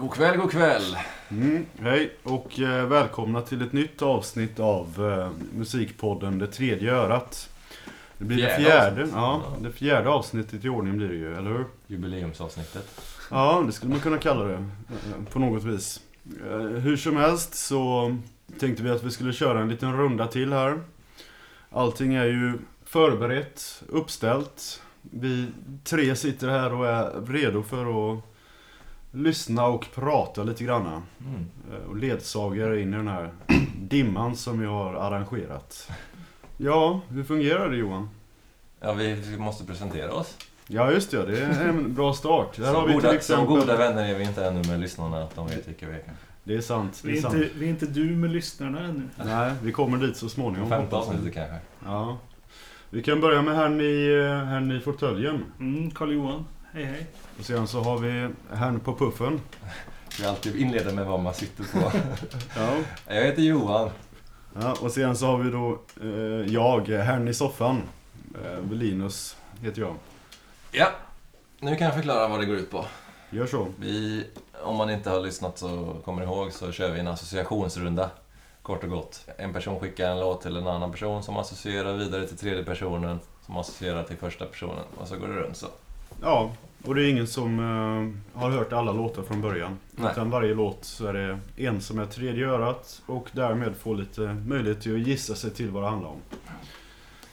God kväll, god kväll. Mm, hej och eh, välkomna till ett nytt avsnitt av eh, Musikpodden Det tredje örat. Det blir Fjärde det fjärde, avsnitt. ja, Ja. det fjärde avsnittet i ordning blir det ju, eller hur? Jubileumsavsnittet. Ja, det skulle man kunna kalla det eh, på något vis. Eh, Hur som helst så tänkte vi att vi skulle köra en liten runda till här. Allting är ju förberett, uppställt. Vi tre sitter här och är redo för att lyssna och prata lite granna. Mm. Eh, och ledsagar in i den här dimman som jag har arrangerat. Ja, hur fungerar det Johan? Ja, vi måste presentera oss. Ja just det, det är en bra start. Där har Som vi till goda, som exempel... goda vänner är vi inte ännu med lyssnarna, att de vet vilka vi är. Det är sant, det Vi är är, sant. inte, vi är inte du med lyssnarna ännu. Nej, vi kommer dit så småningom. Femte avsnittet kanske. Ja. Vi kan börja med herrn i, eh, herrn i fåtöljen. Mm, Karl-Johan, hej hej. Och sen så har vi herrn på puffen. Vi alltid inleder med vad man sitter på. Ja. Jag heter Johan. ja. Och sen så har vi då eh, jag, herrn i soffan. Eh, Linus heter jag. Ja, nu kan jag förklara vad det går ut på. Gör så. Vi, om man inte har lyssnat så kommer ihåg, så kör vi en associationsrunda. Kort och gott. En person skickar en låt till en annan person som associerar vidare till tredje personen, som associerar till första personen. Och så går det runt så. Ja, och det är ingen som eh, har hört alla låtar från början. Nej. Utan varje låt så är det en som är tredje örat och därmed får lite möjlighet till att gissa sig till vad det handlar om.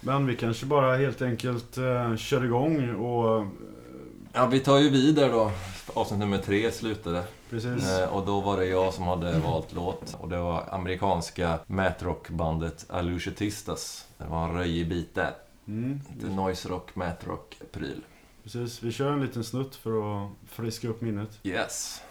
Men vi kanske bara helt enkelt eh, kör igång och... Ja, vi tar ju vidare då. Avsnitt nummer tre slutade. precis. Eh, Och då var det jag som hade valt låt. Och det var amerikanska matrockbandet Alushatistas. Det var en röjig bit där. Mm, Lite noise rock, matrock-pryl precis. Vi kör en liten snutt för att friska upp minnet. Yes.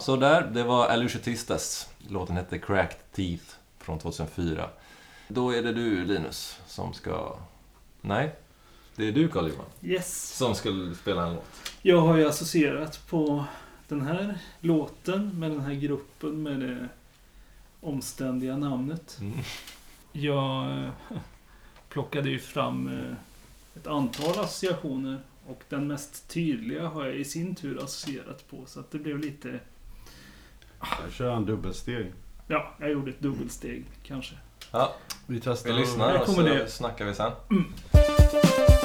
Så där. Det var Alushatistas. Låten hette Cracked Teeth från 2004. Då är det du, Linus, som ska... Nej, det är du, Carl Johan, Yes. som ska spela en låt. Jag har ju associerat på den här låten med den här gruppen med det omständiga namnet. Mm. Jag eh, plockade ju fram eh, ett antal associationer och den mest tydliga har jag i sin tur associerat på så att det blev lite... Jag kör en dubbelsteg. Ja, jag gjorde ett dubbelsteg kanske. Ja, Vi testar. vi lyssnar och så snackar vi sen. The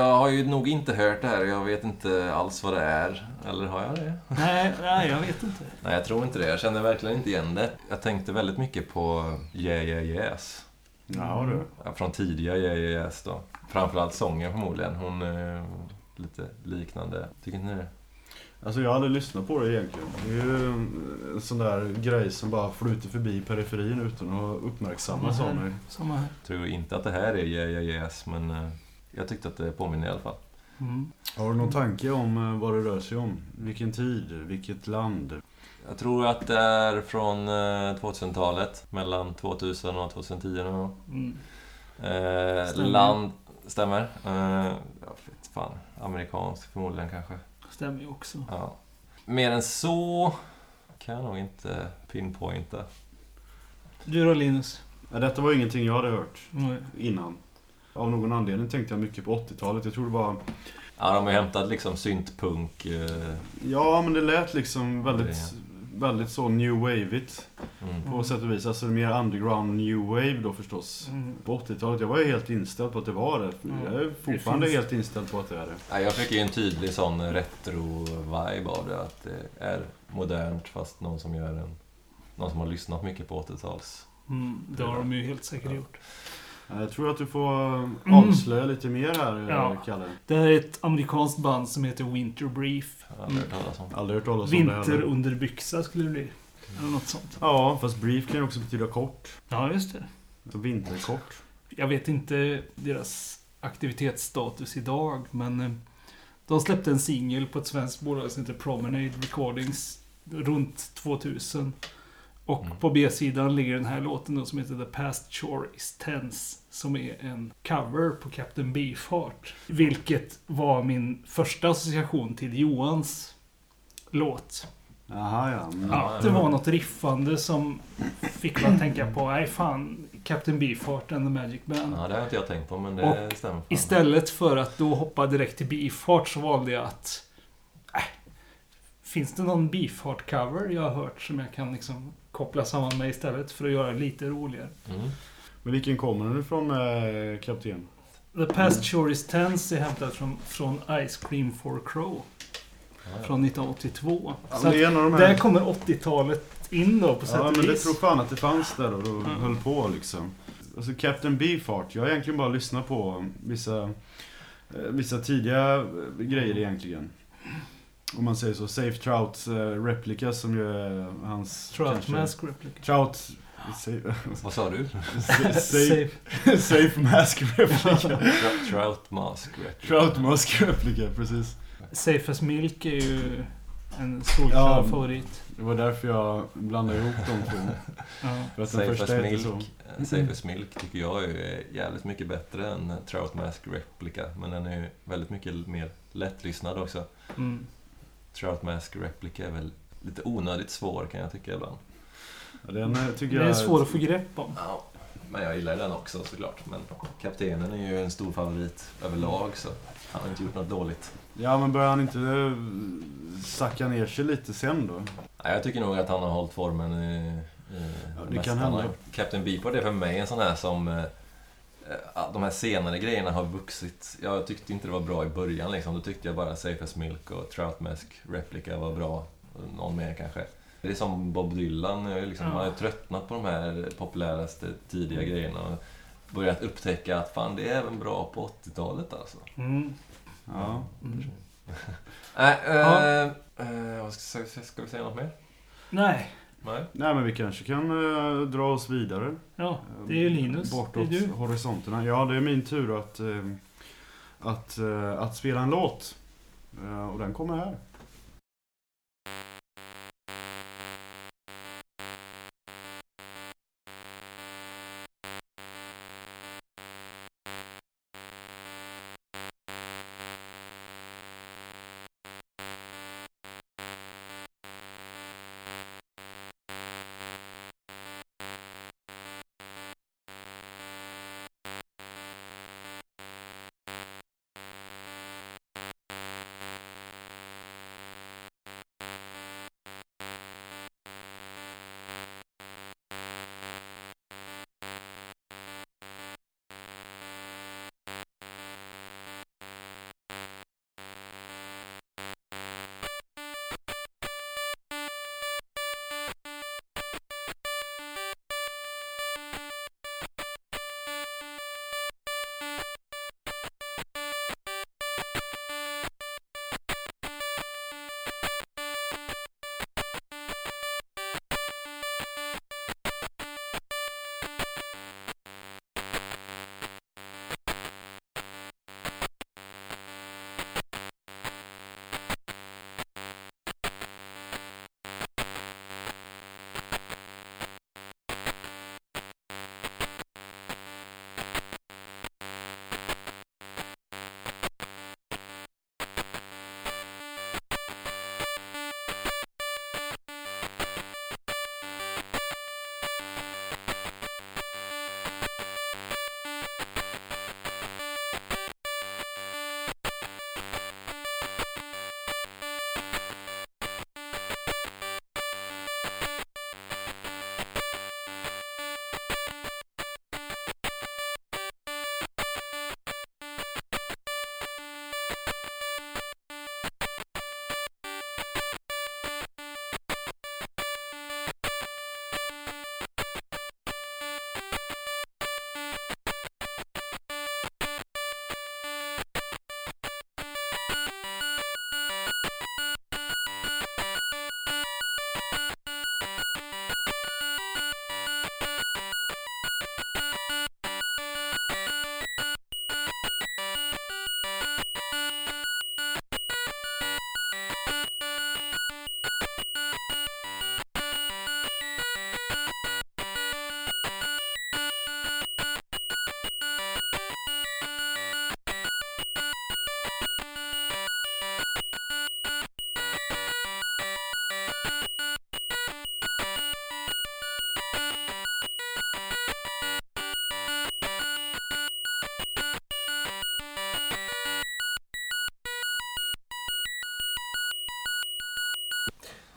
jag har ju nog inte hört det här. Jag vet inte alls vad det är. Eller har jag det? Nej, nej, jag vet inte. Nej, jag tror inte det. Jag känner verkligen inte igen det. Jag tänkte väldigt mycket på Yeah Yeah Yes. Ja du. Ja, från tidiga Yeah Yeah Yes då. Framförallt sången förmodligen. Hon är lite liknande. Tycker ni det? Alltså jag har aldrig lyssnat på det egentligen. Det är ju en sån där grej som bara flyter förbi periferin utan att uppmärksammas Samma av mig. Samma här. Jag tror inte att det här är Yeah Yeah Yes, men eh, jag tyckte att det påminner i alla fall. Mm. Har du någon tanke om eh, vad det rör sig om? Vilken tid? Vilket land? Jag tror att det är från eh, 2000-talet. Mellan 2000 och 2010 någon. Mm. Eh, Stämmer. land... Stämmer. Eh, jag vet fan. Amerikansk förmodligen kanske. Stämmer ju också. Ja. Mer än så kan jag nog inte pinpointa. Du då Linus? Ja, detta var ingenting jag hade hört Nej. innan. Av någon anledning tänkte jag mycket på 80-talet. Jag tror det var... Ja, de har hämtat liksom syntpunk. Eh, Ja, men det lät liksom väldigt, väldigt så new wave-igt. mm. På sätt och vis. Alltså mer underground new wave då förstås. Mm. På 80-talet, jag var ju helt inställd på att det var det. Jag är fortfarande finns- helt inställd på att det är det. Ja, jag fick ju en tydlig sån retro-vibe av det. Att det är modernt fast någon som gör en... Någon som har lyssnat mycket på 80-tals. Mm. Det har de ju helt säkert gjort. Jag tror att du får eh, avslöja lite mer här, Mm. Ja. Kalle. Det här är ett amerikanskt band som heter Winter Brief. Jag har aldrig hört talas om. Aldrig hört talas om. Vinterunderbyxa skulle det bli. Eller något sånt. Ja, fast brief kan ju också betyda kort. Ja, just det. Så vinterkort. Jag vet inte deras aktivitetsstatus idag, men eh, de släppte en singel på ett svenskt bolag som heter Promenade Recordings runt 2000. Och Mm. på B-sidan ligger den här låten då som heter The Past Shore Is Tense. Som är en cover på Captain Beefheart. Vilket var min första association till Johans låt. Jaha, ja. Mm. Ja, det var något riffande som fick mig att tänka på, nej fan, Captain Beefheart and the Magic Band. Ja, det har inte jag tänkt på, men det Och stämmer. fan. Istället för att då hoppa direkt till Beefheart så valde jag att... Äh, finns det någon Beefheart-cover jag har hört som jag kan liksom koppla samman med istället för att göra det lite roligare? Mm. Men vilken kommer den ifrån, eh, kapten? The Past Shore Is Tense är hämtat från, från Ice Cream for Crow Ja, ja. från 1982. Ja, så det här... där kommer 80-talet in då på sätt Ja, och men det vis. tror fan att det fanns där och då Mm. höll på liksom. Alltså Captain Beefheart, jag har egentligen bara lyssnat på vissa, eh, vissa tidiga eh, grejer egentligen. Om man säger så. Safe Trout eh, Replica som ju är hans... Trout kanske- Mask Replica. Trout... Safe, Vad sa du? safe, safe Mask Replica. Tra- Trout Mask. du. Trout Mask Replica, precis. Safe as Milk är ju en solklar Ja. favorit. Det var därför jag blandade ihop de två. Ja. För att den Safe första as Milk. så. eh, Safe as Milk tycker jag är jävligt mycket bättre än Trout Mask Replica. Men den är ju väldigt mycket mer lättlyssnad också. Mm. Trout Mask Replica är väl lite onödigt svår kan jag tycka ibland. Ja, den eh, tycker Det jag... är svår att få grepp om. Ja, men jag gillar den också såklart. Men Kaptenen är ju en stor favorit överlag så han har inte gjort något dåligt. Ja, men börjar han inte eh, sacka ner sig lite sen då? Nej, jag tycker nog att han har hållit formen i, i Ja, det kan hända. Captain Beefheart är för mig en sån här som... eh, eh, De här senare grejerna har vuxit. Jag tyckte inte det var bra i början liksom. Då tyckte jag bara Safe as Milk och Trout Mask Replica var bra. Någon mer kanske. Det är som Bob Dylan. jag Liksom, Ja. Man har tröttnat på de här populäraste tidiga grejerna. Och börjat upptäcka att fan, det är även bra på 80-talet alltså. Mm. Ja. Mm. Nej, äh, Ja. ska, ska, ska vi säga något mer? Nej. Nej? Nej, men vi kanske kan eh, dra oss vidare. Ja, det är ju Linus. Det är Bortåt du. horisonterna. Ja, det är min tur att, eh, att, eh, att spela en låt. Eh, och den kommer här.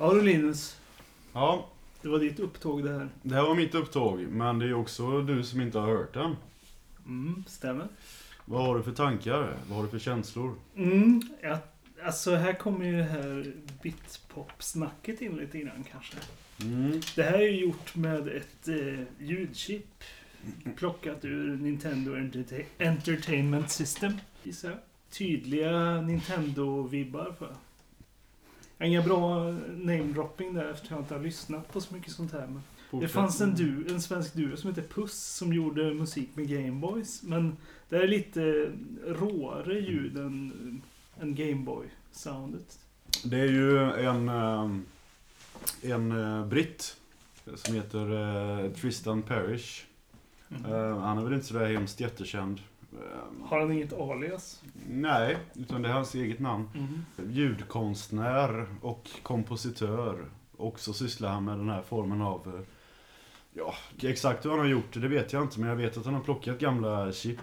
Ja du Linus, Ja, det var ditt upptåg det här. det här var mitt upptåg, men det är också du som inte har hört den. Mm, stämmer. Vad har du för tankar? Vad har du för känslor? Mm, ja, alltså här kommer ju det här bitpop-snacket in lite grann kanske. Mm. Det här är ju gjort med ett eh, ljudchip plockat ur Nintendo Enterta- Entertainment System. gissar jag. Tydliga Nintendo-vibbar för. Inga bra namedropping där eftersom jag inte har lyssnat på så mycket sånt här. Men det fanns en, du, en svensk duo som heter Puss som gjorde musik med Gameboys. Men det är lite råare ljud än, än Gameboy-soundet. Det är ju en, ehm, en eh, britt som heter eh, Tristan Parrish. Mm. Eh, Han är väl inte sådär hemskt jättekänd. Eh, Har han inget alias? Nej, utan det är hans eget namn. Ljudkonstnär och kompositör. Och så sysslar han med den här formen av... eh, Ja, exakt hur han har gjort det, det vet jag inte. Men jag vet att han har plockat gamla chip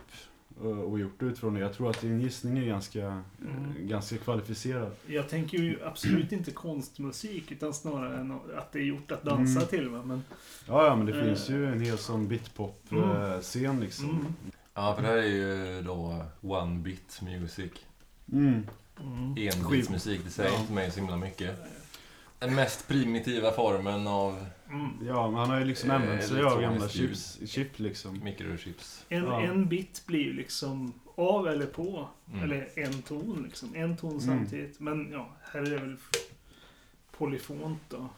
eh, och gjort det utifrån det. Jag tror att din gissning är ganska, eh, Mm. ganska kvalificerad. Jag tänker ju absolut inte konstmusik utan snarare att det är gjort att dansa Mm. till. Men, Ja, ja men det Eh. finns ju en hel sån Mm. bitpop-scen liksom. Ja, för det här är ju då One Bit Music. Mm. mm. Enbitsmusik, det säger Ja. inte mig så himla mycket. Den mest primitiva formen av Mm. Ja, men han har ju liksom Eh, använt sig av gamla chips, chip liksom. mikrochips. En, Ja. en bit blir ju liksom av eller på. Mm. Eller en ton liksom. En ton Mm. samtidigt. Men ja, här är det väl polyfont då.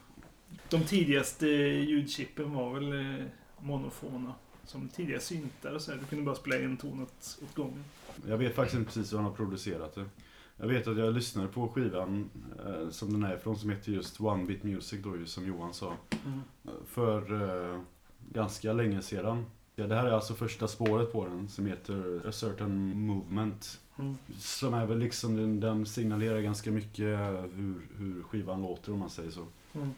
De tidigaste ljudchippen var väl eh, monofona. Som tidiga syntar och så här. Du kunde bara spela en ton åt, åt gången. Jag vet faktiskt inte precis hur han har producerat det. Jag vet att jag lyssnade på skivan eh, som den är ifrån som heter just One Bit Music då ju som Johan sa. Mm. För eh, ganska länge sedan. Ja, det här är alltså första spåret på den som heter A Certain Movement. Mm. Som är väl liksom, den, den signalerar ganska mycket hur, hur skivan låter om man säger så. Mm.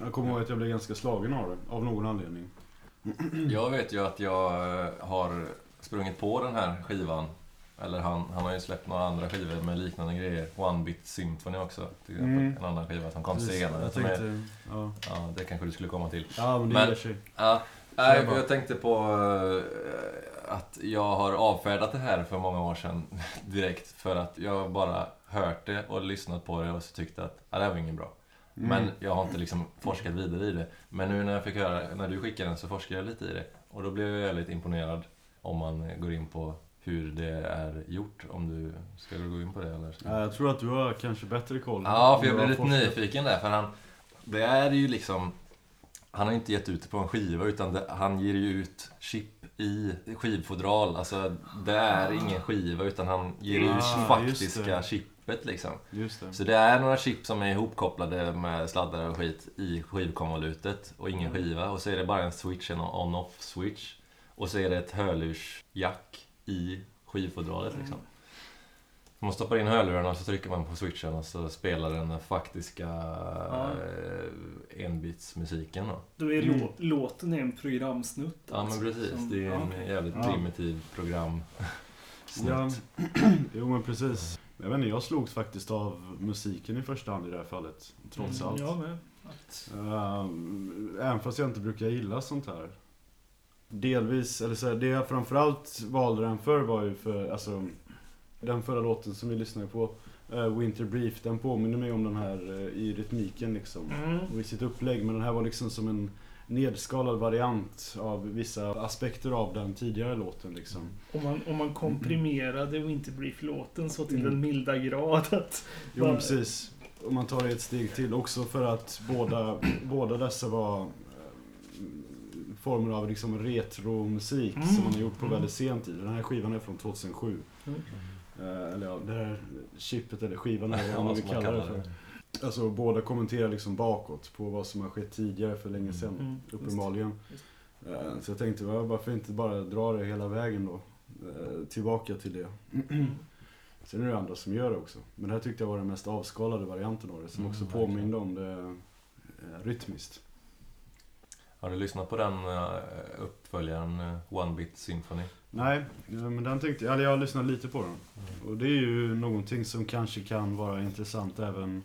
Jag kommer ihåg att jag blev ganska slagen av det, av någon anledning. Jag vet ju att jag eh, har sprungit på den här skivan. Eller han, han har ju släppt några andra skivor med liknande grejer. One Bit Symphony också, till exempel. Mm. En annan skiva som kom Precis, senare. Jag som är, tänkte, ja. ja, det kanske du skulle komma till. ja, men det Men- sig. Ja, jag nej, bara- jag tänkte på eh, att jag har avfärdat det här för många år sedan direkt. För att jag bara hört det och lyssnat på det och så tyckte att ah, det här var inget bra. Men jag har inte liksom forskat vidare i det. Men nu när jag fick höra, när du skickade den så forskade jag lite i det. Och då blev jag väldigt imponerad om man går in på hur det är gjort. Om du, ska du gå in på det eller? Ja, jag tror att du har kanske bättre koll. Ja, för jag blev lite forskat. nyfiken där. För han, det är ju liksom... Han har inte gett ut det på en skiva utan det, han ger ju ut chip i skivfodral. Alltså det är ingen skiva utan han ger ut Ah, just faktiska det. Chippet liksom. Just det. Så det är några chip som är ihopkopplade med sladdar och skit i skivkonvolutet och ingen skiva. Och så är det bara en switch, en on-off switch. Och så är det ett hörlursjack i skivfodralet liksom. Man stoppar in hörlurarna och så trycker man på switchen och så spelar den faktiska eh, enbitsmusiken då. Då är Mm. lå- låten en programsnutt. Ja men alltså, precis, som- det är en ja. jävligt Ja. primitiv program. Ja, jo men precis. Jag vet inte, jag slogs faktiskt av musiken i första hand i det här fallet. Trots Mm, allt. Jag med. Att, Ehm, även fast jag inte brukar gilla sånt här. Delvis, eller så här, det jag framförallt valde den för var ju för, alltså Den förra låten som vi lyssnade på, eh, Winter Brief, den påminner mig om den här eh, i rytmiken liksom. mm. Och i sitt upplägg, men den här var liksom som en nedskalad variant av vissa aspekter av den tidigare låten liksom. om, man, om man komprimerade Winterbrief-låten så till Mm. den milda grad att... Jo, Bara- precis. Om man tar det ett steg till också för att båda, båda dessa var eh, former av liksom retromusik Mm. som man har gjort på Mm. väldigt sent tid. Den här skivan är från 2007. Mm. Eh, eller ja, det här chippet eller skivan eller vad man vill kalla det för. Alltså båda kommenterar liksom bakåt på vad som har skett tidigare för länge sedan. Mm. Uppenbarligen. Just. Eh, Så jag tänkte, va, varför inte bara dra det hela vägen då? Eh, Tillbaka till det. Mm. Sen är det andra som gör det också. Men det här tyckte jag var den mest avskalade varianten av det. Som Mm, också verkligen. påminde om det eh, rytmiskt. Har du lyssnat på den uppföljaren One Bit Symphony? Nej, men den tyckte jag, eller jag har lyssnat lite på den. Mm. Och det är ju någonting som kanske kan vara intressant även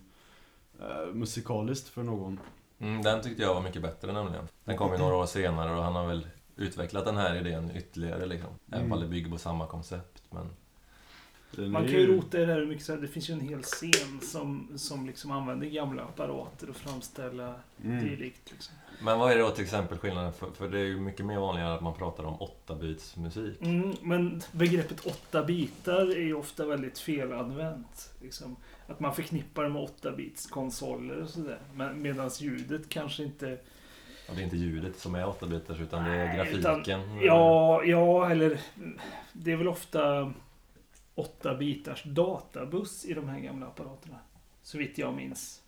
eh, musikaliskt för någon. Mm, den tyckte jag var mycket bättre nämligen. Den kom ju några år senare och han har väl utvecklat den här idén ytterligare liksom. Även Mm. om det bygger på samma koncept. Men Den Man kan ju rota i det här hur mycket så här, det finns ju en hel scen som, som liksom använder gamla apparater och framställa Mm. dylikt. Liksom. Men vad är det då till exempel skillnaden? För, för det är ju mycket mer vanligare att man pratar om 8-bits musik. Mm, men begreppet åtta bitar är ju ofta väldigt felanvänt. Liksom. Att man förknippar det med 8-bits konsoler och sådär. Men medans ljudet kanske inte... Och det är inte ljudet som är 8-bitars utan det är Nej, grafiken. Ja, ja, eller det är väl ofta 8 bitars databuss i de här gamla apparaterna. Så vitt jag minns.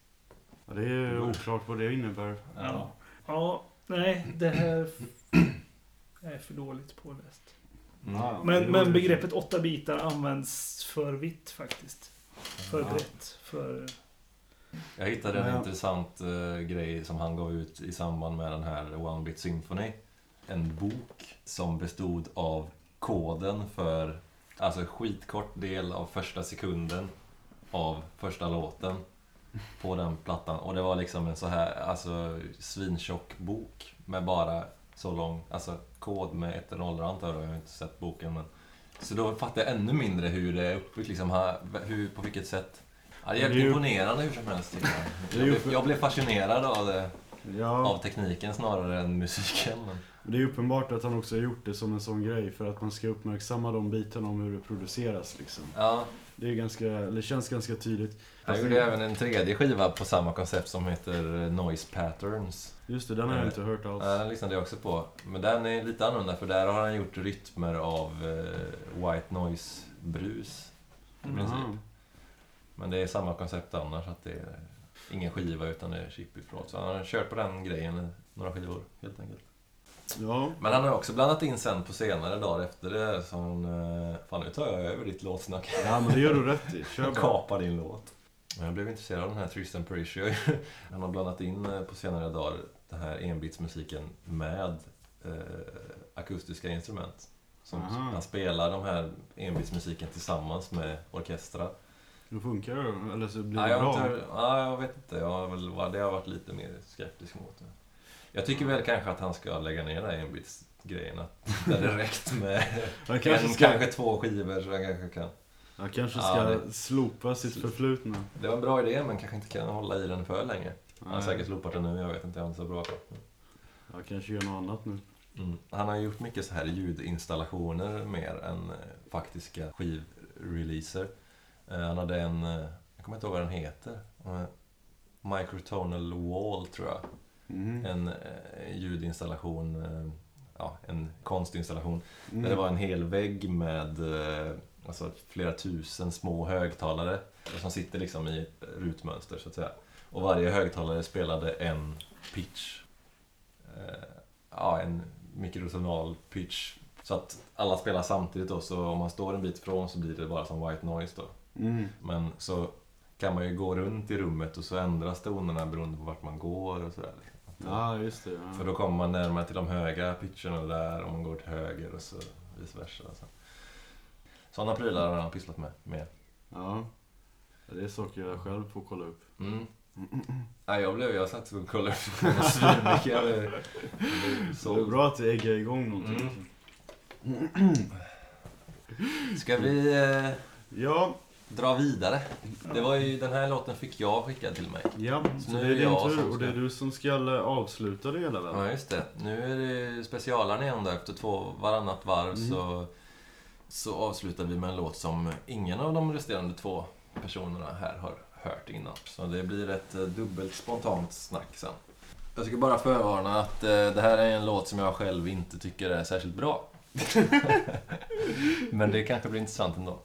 Ja, det är oklart vad det innebär. Ja. Ja, nej, det här är för dåligt påläst. Mm. Ja. det Men, men begreppet 8 bitar används för vitt faktiskt. För Ja. brett. För... Jag hittade en Ja. intressant eh, grej som han gav ut i samband med den här One Bit Symphony. En bok som bestod av koden för, alltså skitkort del av första sekunden av första låten på den plattan. Och det var liksom en så här, alltså svintjock bok med bara så lång, alltså kod med ett och nollor antar jag, jag har inte sett boken men. Så då fattar jag ännu mindre hur det är uppbyggt liksom, hur, på vilket sätt. Ja, det är jävligt imponerande hur som helst jag. Blev, jag blev fascinerad av, det, Ja, av tekniken snarare än musiken. Men, det är uppenbart att han också har gjort det som en sån grej för att man ska uppmärksamma de bitarna om hur det produceras liksom. ja, Det är ganska, eller känns ganska tydligt. jag gjorde även en tredje skiva på samma koncept som heter Noise Patterns. Just det, den har jag Eh, inte hört alls. Den lyssnade jag också på. Men den är lite annorlunda för där har han gjort rytmer av eh, White Noise-brus. i Mm. princip. Men det är samma koncept annars, att det är ingen skiva utan det är chip ifrån. Så han har kört på den grejen några skivor, helt enkelt. Ja, Men han har också blandat in sen på senare dagar efter det som... eh, Fan, nu tar jag över ditt låtsnack. ja men det gör du rätt i. Kör bara. Kapa din låt. Men jag blev intresserad av den här Tristan Parisio. Han har blandat in eh, på senare dagar den här enbitsmusiken med eh, akustiska instrument. Som Aha. han spelar de här enbitsmusiken tillsammans med orkestrar. Hur funkar det? Eller så blir Ja, det jag, har bra? inte, ja, jag vet inte. Jag har väl, det har jag varit lite mer skeptisk mot. Det. Jag tycker väl kanske att han ska lägga ner den här enbitsgrejen. Att det hade räckt med Han en, kanske ska, kanske två skivor så han kanske kan. han kanske Ja, ska det- slopa sitt förflutna. Det var en bra idé men kanske inte kan hålla i den för länge. Han har säkert slopat den nu, jag vet inte, jag är inte så bra på Jag kanske gör något annat nu. mm. Han har gjort mycket så här ljudinstallationer mer än eh, faktiska skivreleaser. Eh, han hade en, eh, jag kommer inte ihåg vad den heter, Microtonal Wall tror jag. Mhm. En eh, ljudinstallation, eh, ja, en konstinstallation. Mm. Där det var en hel vägg med eh, alltså, flera tusen små högtalare som sitter liksom i rutmönster så att säga. Och varje högtalare spelade en pitch. Ja, en mikrotonal pitch. Så att alla spelar samtidigt då, så om man står en bit ifrån så blir det bara som white noise då. Mm. Men så kan man ju gå runt i rummet och så ändras tonerna beroende på vart man går och sådär. Ja, just det. Ja. För då kommer man närmare till de höga pitcherna där om man går till höger och så vice versa. Så. Sådana prylar har han pysslat med. med. ja. Det är saker jag själv får kolla upp. Mm. Nej, jag blev, jag satt och kollade på svinmycket. Det är bra att det äggar igång någonting. Mm. Ska vi eh, Ja, dra vidare? Det var ju, den här låten fick jag skickad till mig. ja. Så Nu det är din tur och det är du som ska avsluta det hela väl? Ja, just det. Nu är det specialaren igen då. Efter två, varannat varv Mm. så, så avslutar vi med en låt som ingen av de resterande två personerna här har hört innan. Så det blir ett eh, dubbelt spontant snack sen. Jag ska bara förvarna att eh, det här är en låt som jag själv inte tycker är särskilt bra. Men det kanske blir intressant ändå.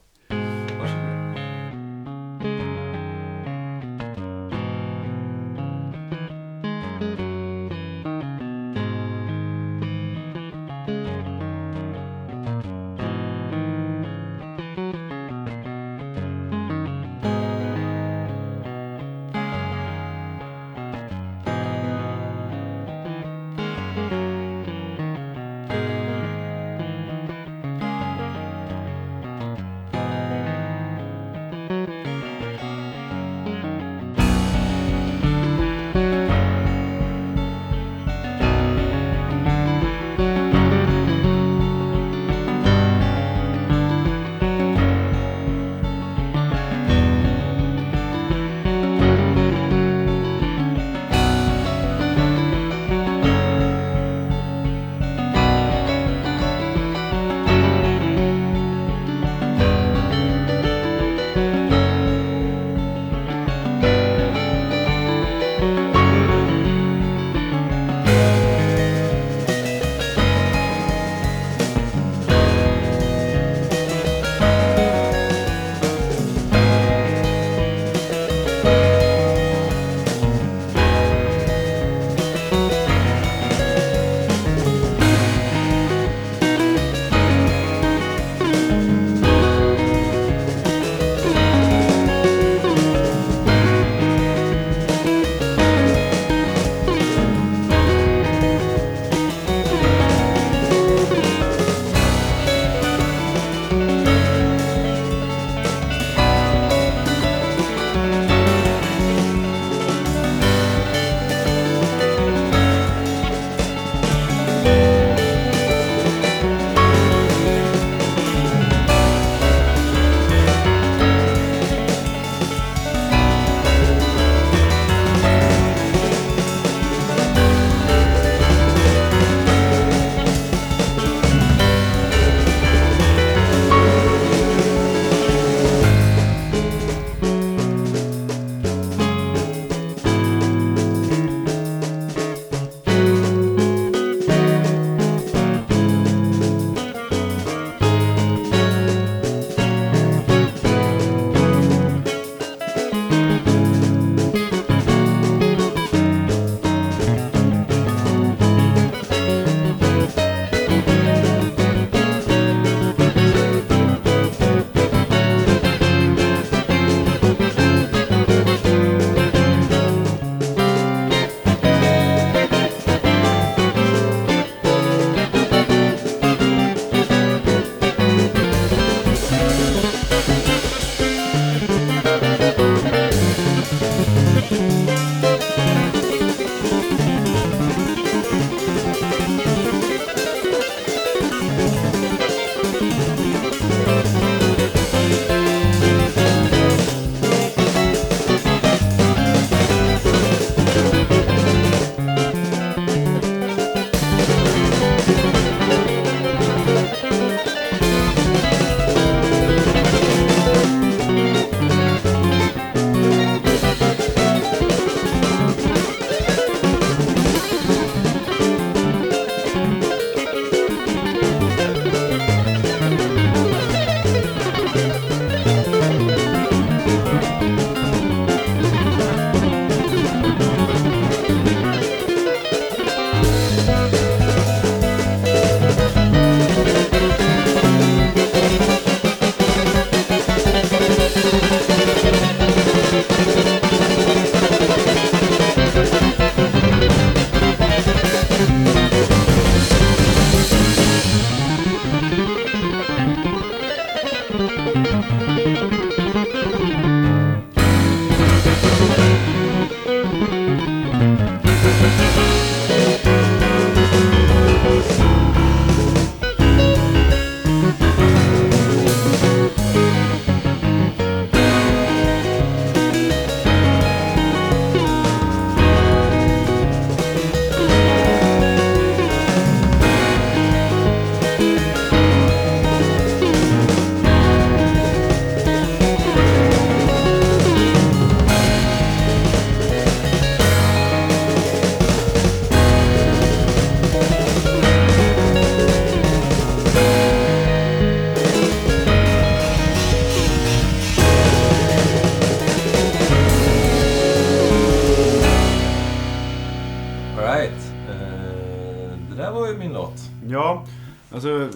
Min låt. Ja, alltså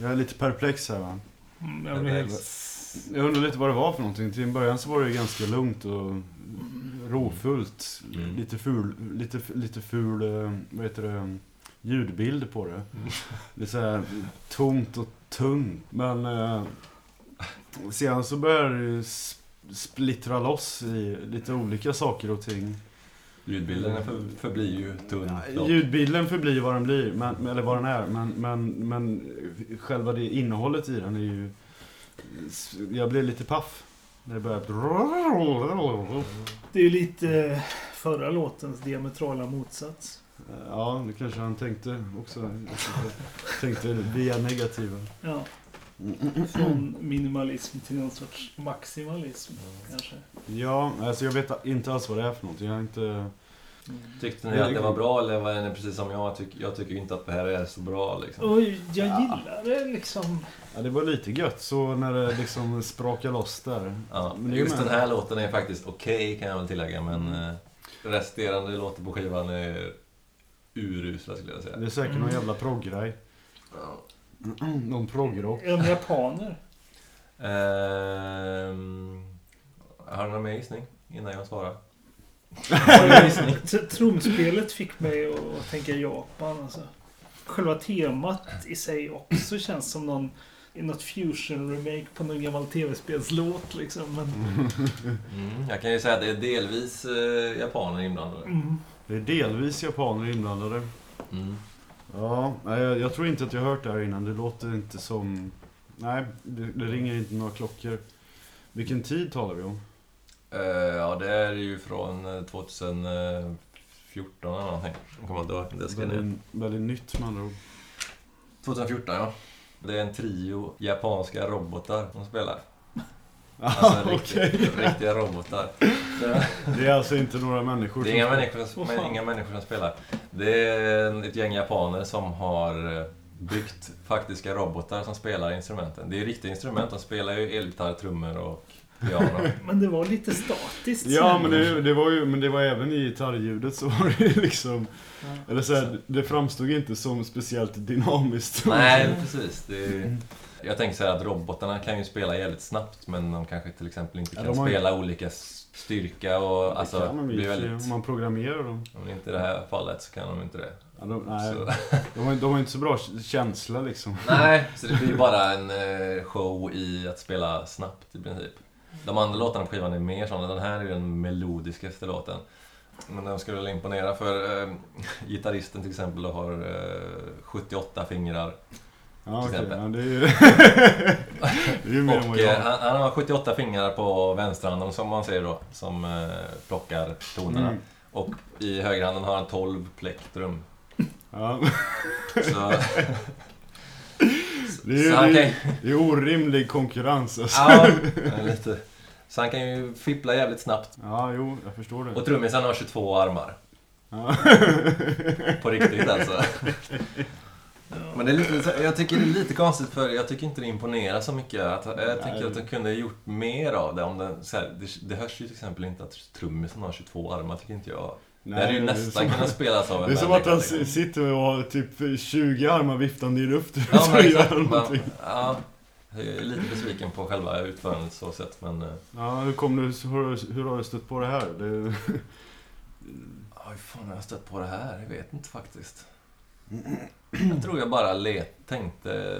jag är lite perplex här va. Mm, jag blir helt... Jag undrar lite vad det var för någonting. Till en början så var det ju ganska lugnt och rofullt. Mm. Lite ful, lite, lite ful, eh, vad heter det, ljudbild på det. Mm. Lite så här tomt och tungt. Men eh, sedan så började det ju splittra loss i lite olika saker och ting. Ljudbilden för, förblir ju tunn. klart. Ljudbilden förblir vad den blir, men, eller vad den är. Men, men, men själva det innehållet i den är ju... Jag blev lite paff. När det började... Det är ju lite förra låtens diametrala motsats. Ja, det kanske han tänkte också. Tänkte via negativa. Ja. Från minimalism till någon sorts maximalism, kanske. Ja, alltså jag vet inte alls vad det är för någonting. Jag har inte... Tyckte ni att det var bra eller var det precis som jag? Tyck, jag tycker inte att det här är så bra liksom. Och jag gillar det liksom. Ja, det var lite gött så när det liksom sprakade loss där. Ja, Men just den här låten är faktiskt okej kan jag väl tillägga men eh, resterande låtar på skivan är urusla skulle jag säga. Det är säkert någon Mm. jävla proggrej. Ja. Någon proggrock. Är de japaner? Ehm, har du någon mer gissning innan jag svarar? Har du någon gissning? T- Trumspelet fick mig att tänka Japan alltså. Själva temat i sig också känns som någon i något fusion-remake på någon gammal tv-spelslåt liksom. Men, Mm, jag kan ju säga att det är delvis eh, japaner inblandade. mm. Det är delvis japaner inblandade. Mm. Ja, jag, jag tror inte att jag har hört det här innan. Det låter inte som... Nej, det, det ringer inte några klockor. Vilken tid talar vi om? Eh, ja, det är ju från eh, 2014 eller någonting. Jag kommer inte ihåg. Det ska. Väldigt, väldigt nytt med andra ord. 2014 ja. Det är en trio japanska robotar som spelar. Alltså riktiga, riktiga robotar. Det, är alltså inte några människor det är inga som- människor, som, fan. inga människor som spelar. Det är ett gäng japaner som har eh, byggt faktiska robotar som spelar instrumenten. Det är riktiga instrument. De spelar ju elgitarr, trummor och piano. men det var lite statiskt. Ja, men det, det var ju, men det var även i gitarrljudet så var det ju liksom... Ja. Eller så här, det framstod inte som speciellt dynamiskt. Nej, precis. Det är, jag tänker så här att robotarna kan ju spela jävligt snabbt men de kanske till exempel inte Ja, kan de har spela olika styrka och Det alltså kan de blir väldigt... om man programmerar dem. Men inte i det här fallet så kan de inte det. Ja, de, nej, Så, de, har, de har inte så bra känsla liksom. nej, så det blir bara en eh, show i att spela snabbt i princip. De andra låtarna på skivan är mer sådana. Den här är den melodiskaste låten. Men den skulle väl imponera för eh, gitarristen till exempel har eh, 78 fingrar. Ja, Till exempel. Ja, det är ju... det är ju mer Och eh, han, han har 78 fingrar på vänsterhanden som man ser då, som eh, plockar tonerna. Mm. Och i högerhanden har han 12 plektrum. Ja. Så, Det är, ju- det, kan, det är orimlig konkurrens alltså. ja, lite. Så han kan ju fippla jävligt snabbt. Ja, jo, jag förstår det. Och trummisen har 22 armar. Ja. På riktigt alltså. Men det är lite, jag tycker det är lite konstigt för jag tycker inte det imponerar så mycket. Att, jag tänker Nej. att de kunde ha gjort mer av det. Om den, så här, det, det hörs ju till exempel inte att trummisen har 22 armar, tycker inte jag. det hade ju det nästan kunnat spelas av en Det är som att han s- sitter och har typ 20 armar viftande i luften Ja, och men så exakt. gör han Man, någonting. ja, jag är lite besviken på själva utförandet så sett, men... eh, Ja, hur kom du, hur, hur har du stött på det här? Det, Ja, hur fan har jag stött på det här? Jag vet inte faktiskt. Jag tror jag bara let, tänkte,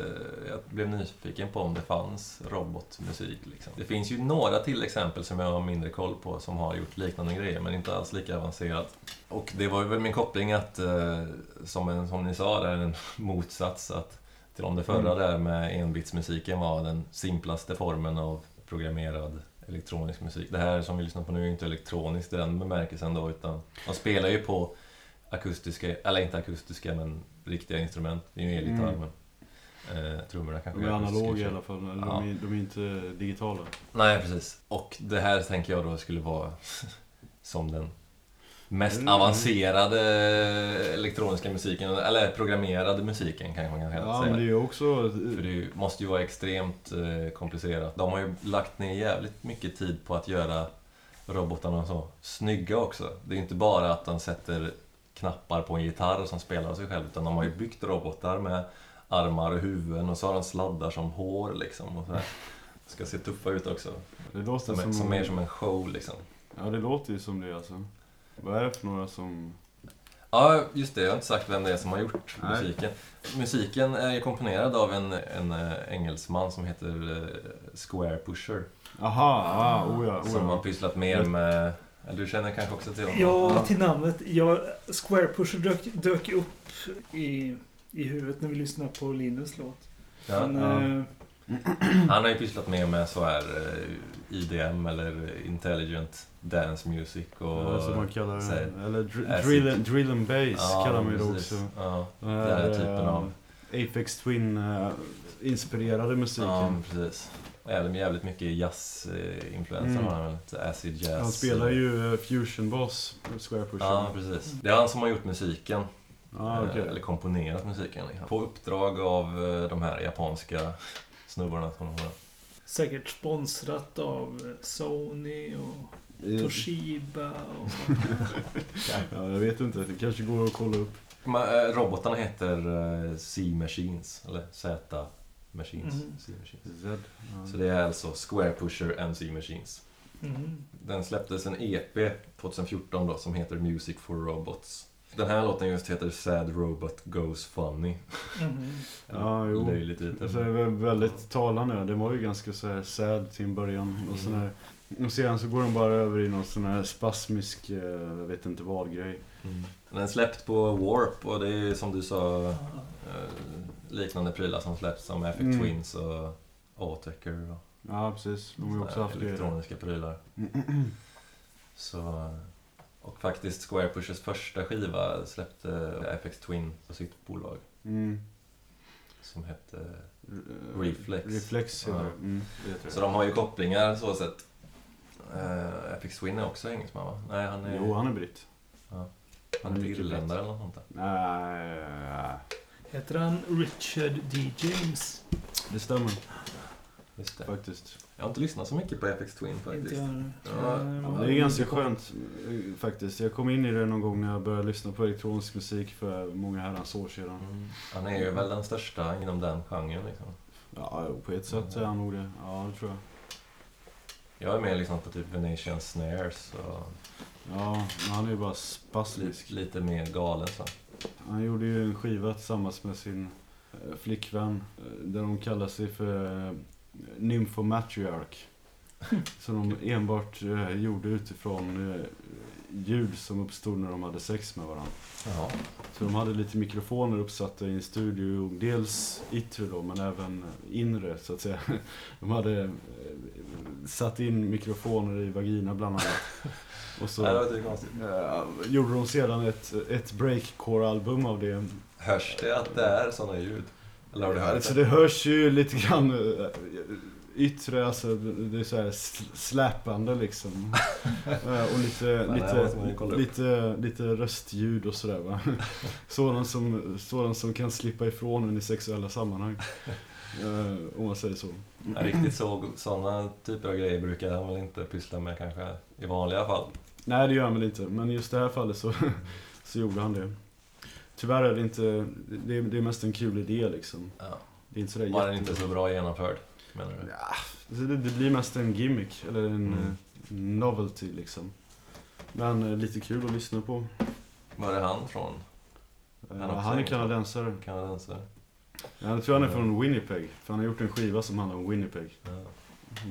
jag blev nyfiken på om det fanns robotmusik. Liksom. Det finns ju några till exempel som jag har mindre koll på som har gjort liknande grejer, men inte alls lika avancerat. Och det var ju väl min koppling att, eh, som, en, som ni sa, där en motsats att till om det förra Mm. där med enbitsmusiken var den simplaste formen av programmerad elektronisk musik. Det här som vi lyssnar på nu är ju inte elektroniskt i den bemärkelsen då, utan de spelar ju på akustiska, eller inte akustiska, men riktiga instrument. Det är ju elgitarr, Mm. men eh, trummorna kanske de är analoga i alla fall. Eller Ja. De, är, de är inte digitala. Nej, precis. Och det här tänker jag då skulle vara som den mest Mm. avancerade elektroniska musiken, eller programmerade musiken kanske man kan Ja, säga. men det är också... För det måste ju vara extremt eh, komplicerat. De har ju lagt ner jävligt mycket tid på att göra robotarna så snygga också. Det är inte bara att de sätter knappar på en gitarr som spelar sig själv. Utan de har ju byggt robotar med armar och huvuden och så har de sladdar som hår liksom. Och så här. Ska se tuffa ut också. Det låter Som, som, som mer som en show liksom. Ja, det låter ju som det alltså. Vad är det för några som... Ja, just det. Jag har inte sagt vem det är som har gjort Nej. musiken. Musiken är komponerad av en, en eh, engelsman som heter eh, Square Pusher. Aha, ah, oh ja, oh Som har pysslat mer med... Du känner kanske också till honom? Ja, till namnet. Ja, Square Pusher dök, dök upp i, i huvudet när vi lyssnade på Linus låt. Ja. Men, ja. eh, Han har ju pysslat mer med så här eh, IDM eller Intelligent Dance Music och... Ja, som man kallar här- det. Eller dr drill, and- drill and bass kallar man ju det också. Ja, Den den här typen eh, av... Apex Twin eh, inspirerade musiken. Ja, precis. Även jävligt mycket jazz-influenser Mm. har han väl. Acid jazz. Han spelar ju eh, fusion bass, Square Pusher. Ja, precis. Det är han som har gjort musiken. ah, okej. Eh, Eller komponerat musiken. liksom. På uppdrag av eh, de här japanska snubbarna som har... säkert sponsrat av Sony och Toshiba. Och, Ja, jag vet inte. Det kanske går att kolla upp. Robotarna heter C-Machines, eller Z-Machines. Mhm. C-Machines. Z. Ja. Så det är alltså Square Pusher and C-Machines. mm. Den släpptes en EP 2014 då som heter Music for Robots. Den här låten just heter Sad Robot Goes Funny. Mm. Ja, jo. Löjlig titel. Alltså, det är väl väldigt talande. Det var ju ganska så här sad till en början. Och, sån här, och sedan så går den bara över i någon sån här spasmisk, eh, jag vet inte vad grej. Mm. Den är släppt på Warp och det är som du sa eh, liknande prylar som släpps som Effect Mm. Twins och Autechre och Ja, precis. De har också haft det. elektroniska prylar. Så, och faktiskt Square Pushers första skiva släppte FX Twin på sitt bolag Mm. som hette... Eh, Reflex. Reflex Ja. det. Mm, det Så det. de har ju kopplingar så sett. Uh, FX Twin är också engelsman va? Nej, han är, Jo, han är britt. han han är irländare eller något sånt där. Nej, Heter han Richard D. James? det stämmer Just det. faktiskt. Jag har inte lyssnat så mycket på FX Twin Inte faktiskt. jag. Ja, Eh, Det är ganska skönt eh, faktiskt. Jag kom in i det någon gång när jag började lyssna på elektronisk musik för många herrans år sedan. Mm. Han är ju väl den största inom den genren liksom. Ja, på ett sätt är han nog det. Ja, det tror jag. Jag är med liksom på typ Venetian Snares och Ja, men han är ju bara lite, spasmisk. lite mer galen så. Han gjorde ju en skiva tillsammans med sin eh, flickvän. eh, Där de kallar sig för eh, Nymphomatriarch. Som de enbart gjorde utifrån ljud som uppstod när de hade sex med varandra. Jaha. Så de hade lite mikrofoner uppsatta i en studio. Dels yttre då, men även inre så att säga. De hade eh, satt in mikrofoner i vagina bland annat. Och så eh, gjorde de sedan ett, ett breakcore-album av det. Hörs det att det är sådana ljud? Eller har du hört Alltså det? det hörs ju lite grann eh, yttre, alltså det är så här sl- släpande liksom. Eh, och lite, lite, lite, lite röstljud och sådär va. Sådant som, sådant som kan slippa ifrån en i sexuella sammanhang. Eh, om man säger så. Ja, riktigt så, sådana typer av grejer brukar han väl inte pyssla med kanske i vanliga fall. Nej det gör han väl inte, men just det här fallet så, så gjorde han det. Tyvärr är det inte, det är, det är mest en kul idé liksom. Ja. Det är inte sådär Var den inte så bra genomförd, menar du? Ja, så det, det blir mest en gimmick, eller en Mm. eh, novelty liksom. Men eh, lite kul att lyssna på. Var är han från? Eh, Han är han är kanadensare. Kanadensare? Ja, jag tror han är från Winnipeg. För han har gjort en skiva som handlar om Winnipeg. Ja.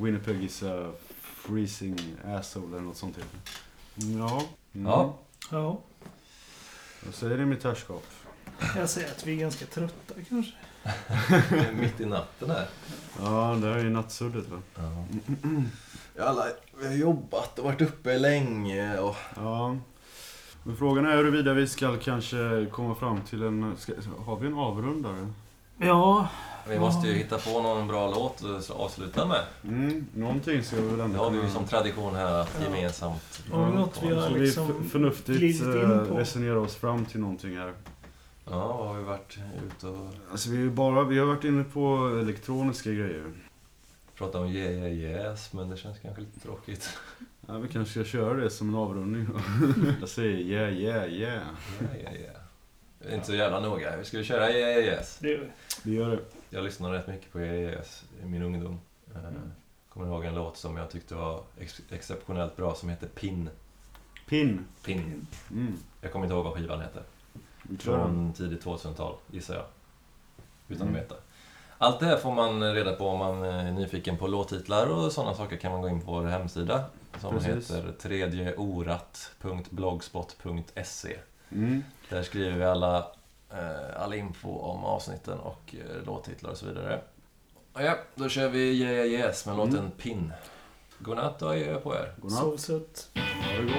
Winnipeg is a freezing asshole eller något sånt heter. Ja. Mm. Ja. Ja, Vad säger ni mitt herrskap? jag säger att vi är ganska trötta kanske. Det Mitt i natten här. Ja, det är ju nattsuddet va? Ja. Alla, vi har jobbat och varit uppe länge och... Ja. Men frågan är huruvida vi ska kanske komma fram till en... Ska, har vi en avrundare? Ja, Vi måste ju hitta på någon bra låt att avsluta med. Mm, någonting ska vi väl Det ändå har vi ju som tradition här att Ja. gemensamt... Vi något vi har Så vi liksom förnuftigt eh, resonerar oss fram till någonting här. Ja, vad har vi varit ute och Alltså vi, bara, vi har varit inne på elektroniska grejer. pratat om yeah, yeah, yes, men det känns kanske lite tråkigt. Ja, vi kanske ska köra det som en avrundning då. Jag säger yeah, yeah, yeah. Ja, ja, ja. Det är inte så jävla noga. Vi ska köra Yeah, yeah, yes. Det, Vi gör det. Jag lyssnade rätt mycket på Yeah, yeah, yes i min ungdom. Eh, Kommer ihåg en låt som jag tyckte var ex- exceptionellt bra som heter Pin. Pin. Pin. Mm. Jag kommer inte ihåg vad skivan heter. Från tidigt 2000-tal, gissar jag. Utan Mm. att veta. Allt det här får man reda på om man är nyfiken på låttitlar och sådana saker kan man gå in på vår hemsida. Som Precis. heter tredjeorat.blogspot.se Mm. Där skriver vi alla, eh, all info om avsnitten och eh, låttitlar och så vidare. Och ja, då kör vi Yeah Yeah Yes med låten Mm. Pin. Godnatt och adjö på er. Godnatt. sov sött. Ha det gott.